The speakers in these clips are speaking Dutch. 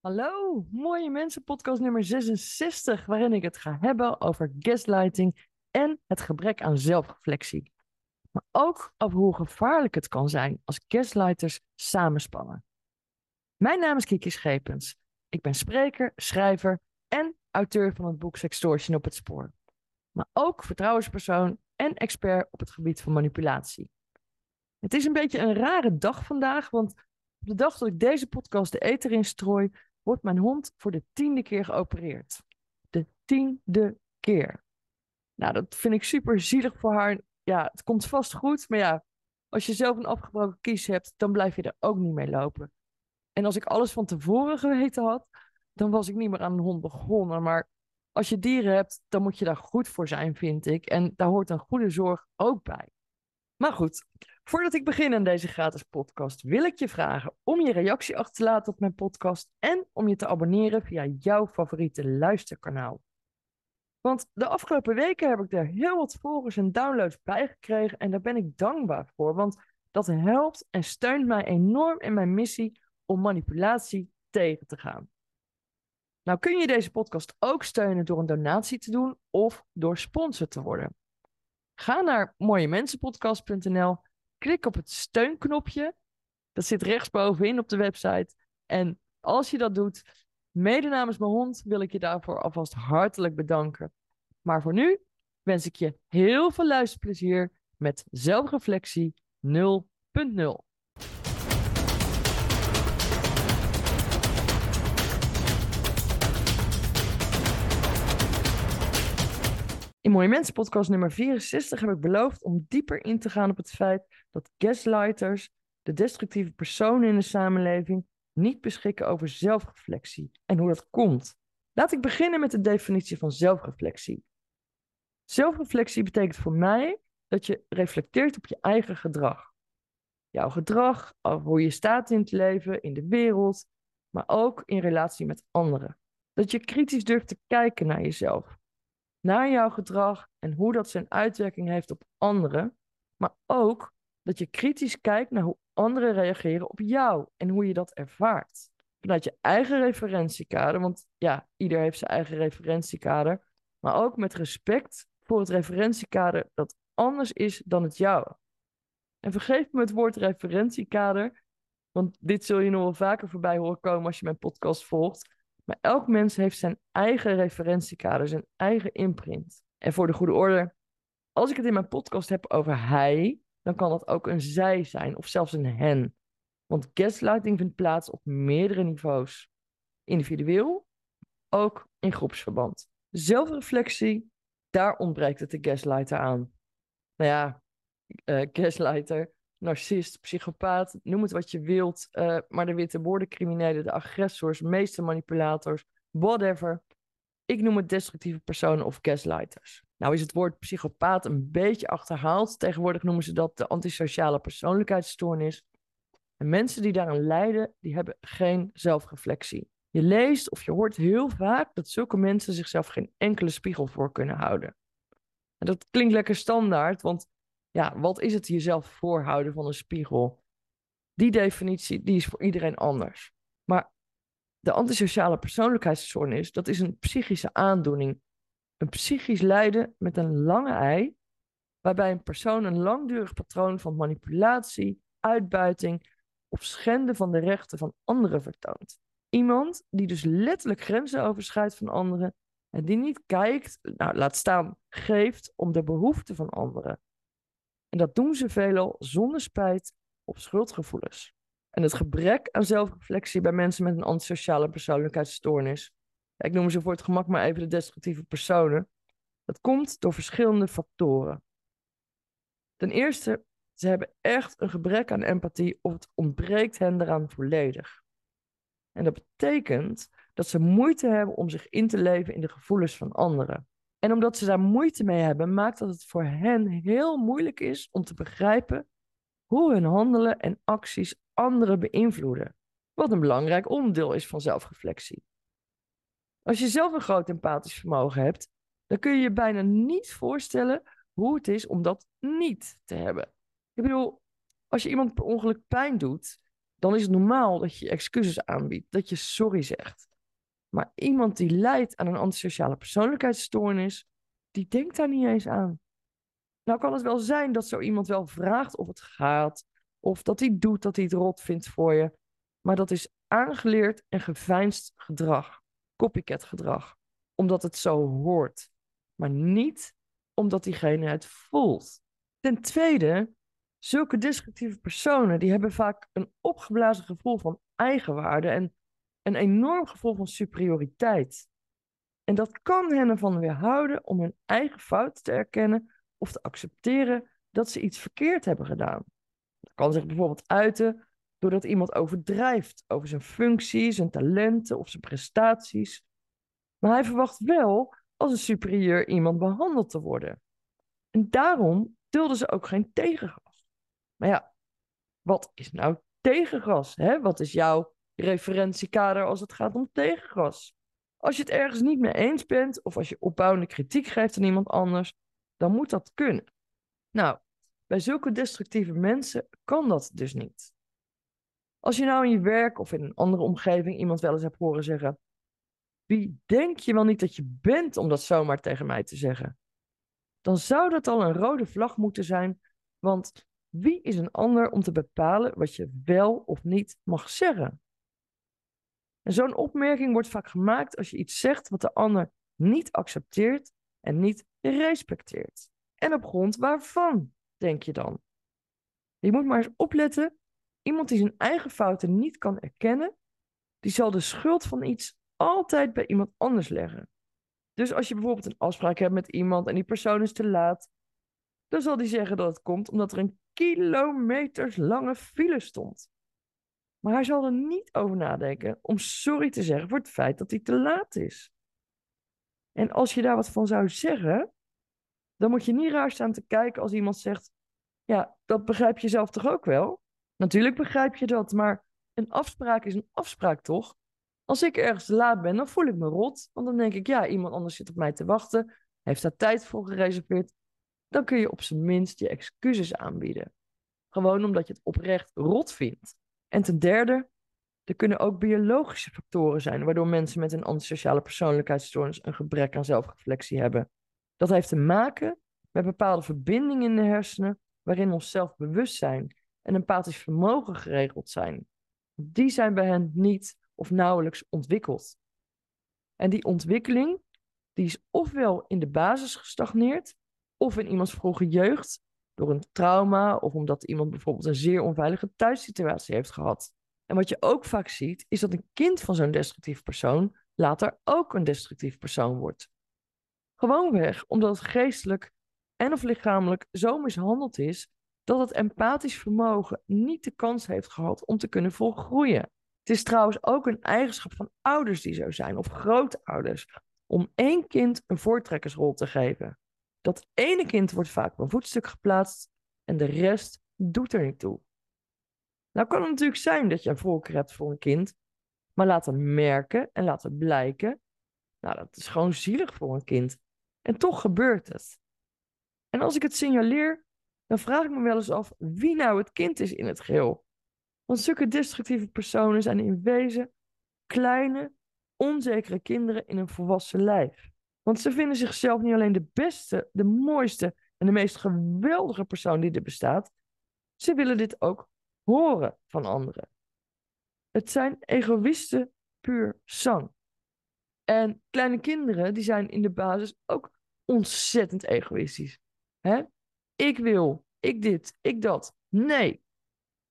Hallo, mooie mensen, podcast nummer 66, waarin ik het ga hebben over gaslighting en het gebrek aan zelfreflectie. Maar ook over hoe gevaarlijk het kan zijn als gaslighters samenspannen. Mijn naam is Kiki Schepens. Ik ben spreker, schrijver en auteur van het boek Sextortion op het spoor. Maar ook vertrouwenspersoon en expert op het gebied van manipulatie. Het is een beetje een rare dag vandaag, want op de dag dat ik deze podcast de eter instrooi, wordt mijn hond voor de tiende keer geopereerd. De tiende keer. Nou, dat vind ik super zielig voor haar. Ja, het komt vast goed, maar ja, als je zelf een afgebroken kies hebt, dan blijf je er ook niet mee lopen. En als ik alles van tevoren geweten had, dan was ik niet meer aan een hond begonnen. Maar als je dieren hebt, dan moet je daar goed voor zijn, vind ik. En daar hoort een goede zorg ook bij. Maar goed, voordat ik begin aan deze gratis podcast, wil ik je vragen om je reactie achter te laten op mijn podcast en om je te abonneren via jouw favoriete luisterkanaal. Want de afgelopen weken heb ik er heel wat volgers en downloads bij gekregen en daar ben ik dankbaar voor, want dat helpt en steunt mij enorm in mijn missie om manipulatie tegen te gaan. Nou kun je deze podcast ook steunen door een donatie te doen of door sponsor te worden. Ga naar mooiemensenpodcast.nl, klik op het steunknopje. Dat zit rechtsbovenin op de website. En als je dat doet, mede namens mijn hond, wil ik je daarvoor alvast hartelijk bedanken. Maar voor nu wens ik je heel veel luisterplezier met zelfreflectie 0.0. In Mooie Mensen podcast nummer 64 heb ik beloofd om dieper in te gaan op het feit dat gaslighters, de destructieve personen in de samenleving, niet beschikken over zelfreflectie en hoe dat komt. Laat ik beginnen met de definitie van zelfreflectie. Zelfreflectie betekent voor mij dat je reflecteert op je eigen gedrag. Jouw gedrag, hoe je staat in het leven, in de wereld, maar ook in relatie met anderen. Dat je kritisch durft te kijken naar jezelf naar jouw gedrag en hoe dat zijn uitwerking heeft op anderen, maar ook dat je kritisch kijkt naar hoe anderen reageren op jou en hoe je dat ervaart. Vanuit je eigen referentiekader, want ja, ieder heeft zijn eigen referentiekader, maar ook met respect voor het referentiekader dat anders is dan het jouwe. En vergeef me het woord referentiekader, want dit zul je nog wel vaker voorbij horen komen als je mijn podcast volgt. Maar elk mens heeft zijn eigen referentiekader, zijn eigen imprint. En voor de goede orde, als ik het in mijn podcast heb over hij, dan kan dat ook een zij zijn of zelfs een hen. Want gaslighting vindt plaats op meerdere niveaus. Individueel, ook in groepsverband. Zelfreflectie, daar ontbreekt het de gaslighter aan. Nou ja, uh, gaslighter, narcist, psychopaat, noem het wat je wilt. Uh, maar de witte woordencriminelen, de agressors, meeste manipulators, whatever. Ik noem het destructieve personen of gaslighters. Nou is het woord psychopaat een beetje achterhaald. Tegenwoordig noemen ze dat de antisociale persoonlijkheidsstoornis. En mensen die daaraan lijden, die hebben geen zelfreflectie. Je leest of je hoort heel vaak dat zulke mensen zichzelf geen enkele spiegel voor kunnen houden. En dat klinkt lekker standaard, want ja, wat is het jezelf voorhouden van een spiegel? Die definitie die is voor iedereen anders. Maar de antisociale persoonlijkheidsstoornis, dat is een psychische aandoening. Een psychisch lijden met een lange ei, waarbij een persoon een langdurig patroon van manipulatie, uitbuiting of schenden van de rechten van anderen vertoont. Iemand die dus letterlijk grenzen overschrijdt van anderen en die niet kijkt, nou laat staan, geeft om de behoeften van anderen. En dat doen ze veelal zonder spijt of schuldgevoelens. En het gebrek aan zelfreflectie bij mensen met een antisociale persoonlijkheidsstoornis, ik noem ze voor het gemak maar even de destructieve personen, dat komt door verschillende factoren. Ten eerste, ze hebben echt een gebrek aan empathie of het ontbreekt hen eraan volledig. En dat betekent dat ze moeite hebben om zich in te leven in de gevoelens van anderen. En omdat ze daar moeite mee hebben, maakt dat het voor hen heel moeilijk is om te begrijpen hoe hun handelen en acties anderen beïnvloeden. Wat een belangrijk onderdeel is van zelfreflectie. Als je zelf een groot empathisch vermogen hebt, dan kun je je bijna niet voorstellen hoe het is om dat niet te hebben. Ik bedoel, als je iemand per ongeluk pijn doet, dan is het normaal dat je excuses aanbiedt, dat je sorry zegt. Maar iemand die lijdt aan een antisociale persoonlijkheidsstoornis, die denkt daar niet eens aan. Nou kan het wel zijn dat zo iemand wel vraagt of het gaat, of dat hij doet dat hij het rot vindt voor je, maar dat is aangeleerd en geveinsd gedrag, copycat gedrag, omdat het zo hoort, maar niet omdat diegene het voelt. Ten tweede, zulke destructieve personen die hebben vaak een opgeblazen gevoel van eigenwaarde en een enorm gevoel van superioriteit. En dat kan hen ervan weerhouden om hun eigen fout te erkennen of te accepteren dat ze iets verkeerd hebben gedaan. Dat kan zich bijvoorbeeld uiten doordat iemand overdrijft over zijn functie, zijn talenten of zijn prestaties. Maar hij verwacht wel als een superieur iemand behandeld te worden. En daarom dulden ze ook geen tegengas. Maar ja, wat is nou tegengas? Hè? Wat is jouw referentiekader als het gaat om tegengas? Als je het ergens niet mee eens bent of als je opbouwende kritiek geeft aan iemand anders, dan moet dat kunnen. Nou, bij zulke destructieve mensen kan dat dus niet. Als je nou in je werk of in een andere omgeving iemand wel eens hebt horen zeggen: Wie denk je wel niet dat je bent om dat zomaar tegen mij te zeggen? Dan zou dat al een rode vlag moeten zijn, want wie is een ander om te bepalen wat je wel of niet mag zeggen? En zo'n opmerking wordt vaak gemaakt als je iets zegt wat de ander niet accepteert en niet respecteert. En op grond waarvan, denk je dan? Je moet maar eens opletten. Iemand die zijn eigen fouten niet kan erkennen, die zal de schuld van iets altijd bij iemand anders leggen. Dus als je bijvoorbeeld een afspraak hebt met iemand en die persoon is te laat, dan zal die zeggen dat het komt omdat er een kilometers lange file stond. Maar hij zal er niet over nadenken om sorry te zeggen voor het feit dat hij te laat is. En als je daar wat van zou zeggen, dan moet je niet raar staan te kijken als iemand zegt: Ja, dat begrijp je zelf toch ook wel? Natuurlijk begrijp je dat, maar een afspraak is een afspraak toch? Als ik ergens te laat ben, dan voel ik me rot. Want dan denk ik: Ja, iemand anders zit op mij te wachten, heeft daar tijd voor gereserveerd. Dan kun je op zijn minst je excuses aanbieden. Gewoon omdat je het oprecht rot vindt. En ten derde, er kunnen ook biologische factoren zijn waardoor mensen met een antisociale persoonlijkheidsstoornis een gebrek aan zelfreflectie hebben. Dat heeft te maken met bepaalde verbindingen in de hersenen waarin ons zelfbewustzijn en empathisch vermogen geregeld zijn. Die zijn bij hen niet of nauwelijks ontwikkeld. En die ontwikkeling die is ofwel in de basis gestagneerd, of in iemands vroege jeugd door een trauma of omdat iemand bijvoorbeeld een zeer onveilige thuissituatie heeft gehad. En wat je ook vaak ziet, is dat een kind van zo'n destructief persoon later ook een destructief persoon wordt. Gewoonweg omdat het geestelijk en of lichamelijk zo mishandeld is dat het empathisch vermogen niet de kans heeft gehad om te kunnen volgroeien. Het is trouwens ook een eigenschap van ouders die zo zijn, of grootouders, om één kind een voortrekkersrol te geven. Dat ene kind wordt vaak op een voetstuk geplaatst en de rest doet er niet toe. Nou kan het natuurlijk zijn dat je een voorkeur hebt voor een kind, maar laten merken en laten blijken, nou dat is gewoon zielig voor een kind. En toch gebeurt het. En als ik het signaleer, dan vraag ik me wel eens af wie nou het kind is in het geheel. Want zulke destructieve personen zijn in wezen kleine, onzekere kinderen in een volwassen lijf. Want ze vinden zichzelf niet alleen de beste, de mooiste en de meest geweldige persoon die er bestaat. Ze willen dit ook horen van anderen. Het zijn egoïsten puur zang. En kleine kinderen die zijn in de basis ook ontzettend egoïstisch. Hè? Ik wil, ik dit, ik dat. Nee,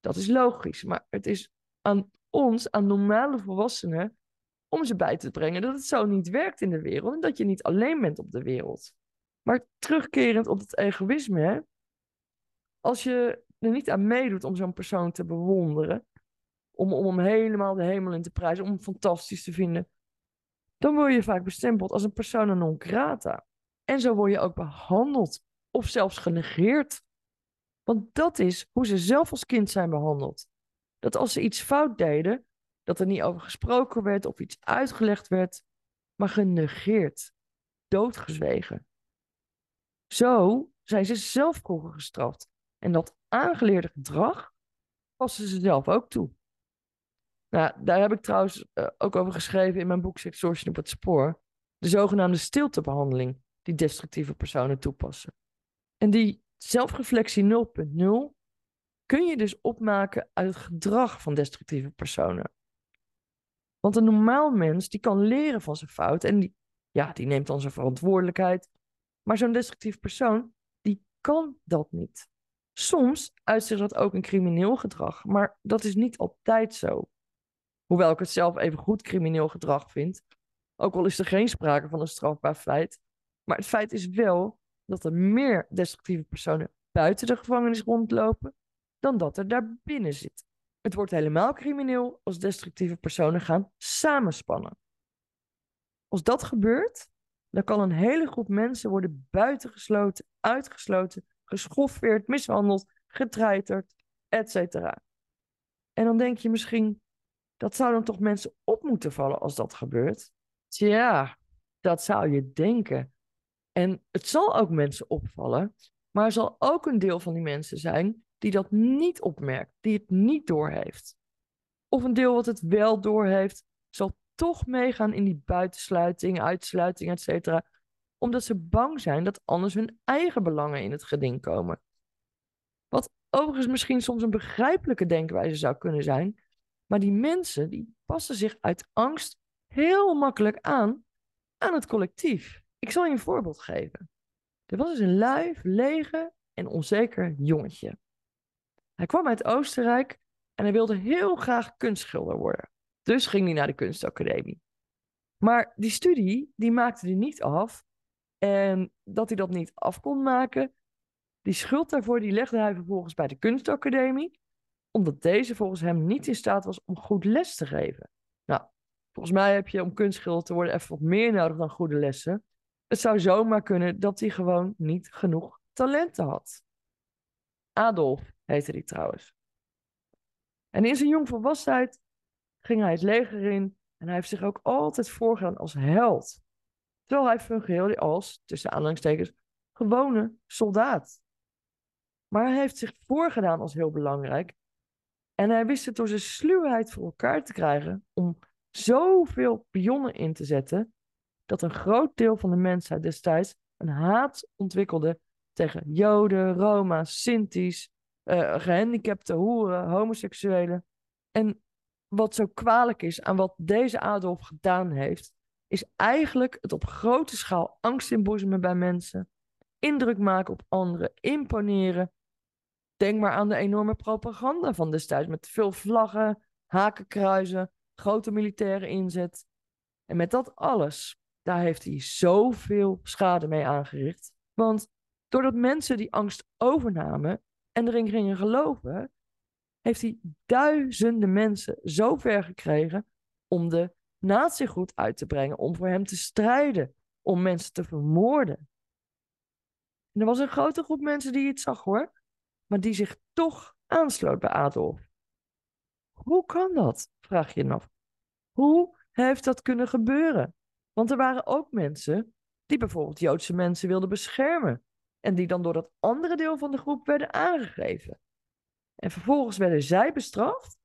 dat is logisch. Maar het is aan ons, aan normale volwassenen, om ze bij te brengen dat het zo niet werkt in de wereld en dat je niet alleen bent op de wereld. Maar terugkerend op het egoïsme, als je er niet aan meedoet om zo'n persoon te bewonderen, om, om hem helemaal de hemel in te prijzen, om hem fantastisch te vinden, dan word je vaak bestempeld als een persona non grata. En zo word je ook behandeld of zelfs genegeerd. Want dat is hoe ze zelf als kind zijn behandeld. Dat als ze iets fout deden, dat er niet over gesproken werd of iets uitgelegd werd, maar genegeerd, doodgezwegen. Zo zijn ze zelf gestraft. En dat aangeleerde gedrag passen ze zelf ook toe. Nou, daar heb ik trouwens uh, ook over geschreven in mijn boek Sextortion op het spoor. De zogenaamde stiltebehandeling die destructieve personen toepassen. En die zelfreflectie 0.0 kun je dus opmaken uit het gedrag van destructieve personen. Want een normaal mens die kan leren van zijn fout en die, ja, die neemt dan zijn verantwoordelijkheid. Maar zo'n destructief persoon, die kan dat niet. Soms uitzicht dat ook een crimineel gedrag, maar dat is niet altijd zo. Hoewel ik het zelf even goed crimineel gedrag vind, ook al is er geen sprake van een strafbaar feit. Maar het feit is wel dat er meer destructieve personen buiten de gevangenis rondlopen dan dat er daar binnen zit. Het wordt helemaal crimineel als destructieve personen gaan samenspannen. Als dat gebeurt, dan kan een hele groep mensen worden buitengesloten, uitgesloten, geschoffeerd, mishandeld, getreiterd, etc. En dan denk je misschien, dat zou dan toch mensen op moeten vallen als dat gebeurt? Tja, dat zou je denken. En het zal ook mensen opvallen, maar er zal ook een deel van die mensen zijn die dat niet opmerkt, die het niet doorheeft. Of een deel wat het wel doorheeft, zal toch meegaan in die buitensluiting, uitsluiting, etc. Omdat ze bang zijn dat anders hun eigen belangen in het geding komen. Wat overigens misschien soms een begrijpelijke denkwijze zou kunnen zijn, maar die mensen die passen zich uit angst heel makkelijk aan aan het collectief. Ik zal je een voorbeeld geven. Er was dus een lui, lege en onzeker jongetje. Hij kwam uit Oostenrijk en hij wilde heel graag kunstschilder worden. Dus ging hij naar de kunstacademie. Maar die studie, die maakte hij niet af. En dat hij dat niet af kon maken, die schuld daarvoor, die legde hij vervolgens bij de kunstacademie. Omdat deze volgens hem niet in staat was om goed les te geven. Nou, volgens mij heb je om kunstschilder te worden even wat meer nodig dan goede lessen. Het zou zomaar kunnen dat hij gewoon niet genoeg talenten had. Adolf heette hij trouwens. En in zijn jongvolwassenheid ging hij het leger in en hij heeft zich ook altijd voorgedaan als held. Terwijl hij fungeerde als, tussen aanhalingstekens, gewone soldaat. Maar hij heeft zich voorgedaan als heel belangrijk. En hij wist het door zijn sluwheid voor elkaar te krijgen om zoveel pionnen in te zetten, dat een groot deel van de mensheid destijds een haat ontwikkelde tegen Joden, Roma's, Sinti's, uh, gehandicapte hoeren, homoseksuelen. En wat zo kwalijk is aan wat deze Adolf gedaan heeft, is eigenlijk het op grote schaal angst inboezemen bij mensen, indruk maken op anderen, imponeren. Denk maar aan de enorme propaganda van destijds met veel vlaggen, hakenkruizen, grote militaire inzet. En met dat alles, daar heeft hij zoveel schade mee aangericht. Want doordat mensen die angst overnamen en erin gingen geloven, heeft hij duizenden mensen zo ver gekregen om de natiegoed uit te brengen, om voor hem te strijden, om mensen te vermoorden. En er was een grote groep mensen die het zag hoor, maar die zich toch aansloot bij Adolf. Hoe kan dat? Vraag je je af. Hoe heeft dat kunnen gebeuren? Want er waren ook mensen die bijvoorbeeld Joodse mensen wilden beschermen. En die dan door dat andere deel van de groep werden aangegeven. En vervolgens werden zij bestraft,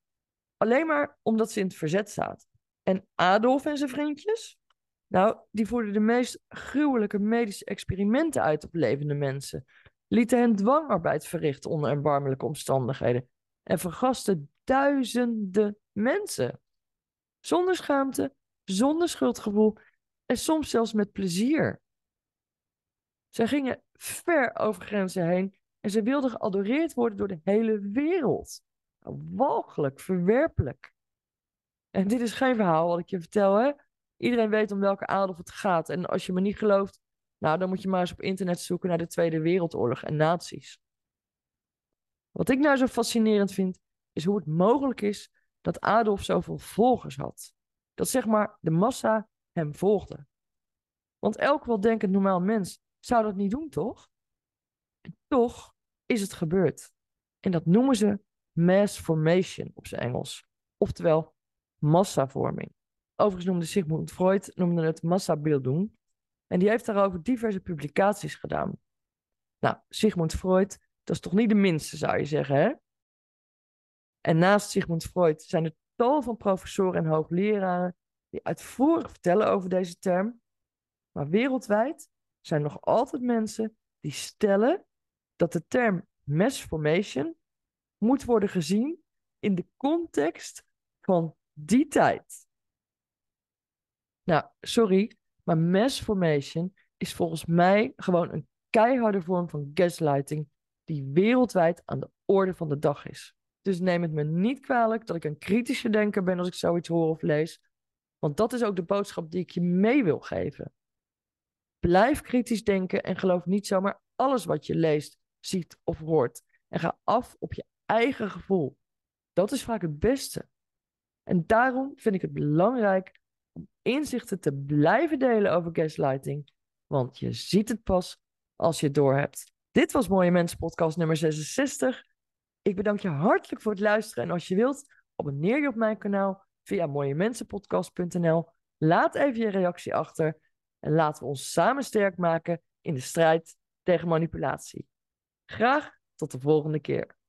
alleen maar omdat ze in het verzet zaten. En Adolf en zijn vriendjes, nou, die voerden de meest gruwelijke medische experimenten uit op levende mensen. Lieten hen dwangarbeid verrichten onder erbarmelijke omstandigheden. En vergasten duizenden mensen. Zonder schaamte, zonder schuldgevoel en soms zelfs met plezier. Zij gingen ver over grenzen heen en ze wilden geadoreerd worden door de hele wereld. Walgelijk, verwerpelijk. En dit is geen verhaal wat ik je vertel, hè? Iedereen weet om welke Adolf het gaat. En als je me niet gelooft, nou, dan moet je maar eens op internet zoeken naar de Tweede Wereldoorlog en nazi's. Wat ik nou zo fascinerend vind, is hoe het mogelijk is dat Adolf zoveel volgers had. Dat zeg maar de massa hem volgde. Want elk weldenkend normaal mens zou dat niet doen, toch? Toch is het gebeurd. En dat noemen ze mass formation op zijn Engels. Oftewel massavorming. Overigens noemde Sigmund Freud noemde het massabildung. En die heeft daarover diverse publicaties gedaan. Nou, Sigmund Freud, dat is toch niet de minste, zou je zeggen, hè? En naast Sigmund Freud zijn er tal van professoren en hoogleraren die uitvoerig vertellen over deze term. Maar wereldwijd zijn nog altijd mensen die stellen dat de term mass formation moet worden gezien in de context van die tijd. Nou, sorry, maar mass formation is volgens mij gewoon een keiharde vorm van gaslighting die wereldwijd aan de orde van de dag is. Dus neem het me niet kwalijk dat ik een kritische denker ben als ik zoiets hoor of lees, want dat is ook de boodschap die ik je mee wil geven. Blijf kritisch denken en geloof niet zomaar alles wat je leest, ziet of hoort. En ga af op je eigen gevoel. Dat is vaak het beste. En daarom vind ik het belangrijk om inzichten te blijven delen over gaslighting. Want je ziet het pas als je het doorhebt. Dit was Mooie Mensen podcast nummer 66. Ik bedank je hartelijk voor het luisteren. En als je wilt, abonneer je op mijn kanaal via mooiemensenpodcast.nl. Laat even je reactie achter. En laten we ons samen sterk maken in de strijd tegen manipulatie. Graag tot de volgende keer.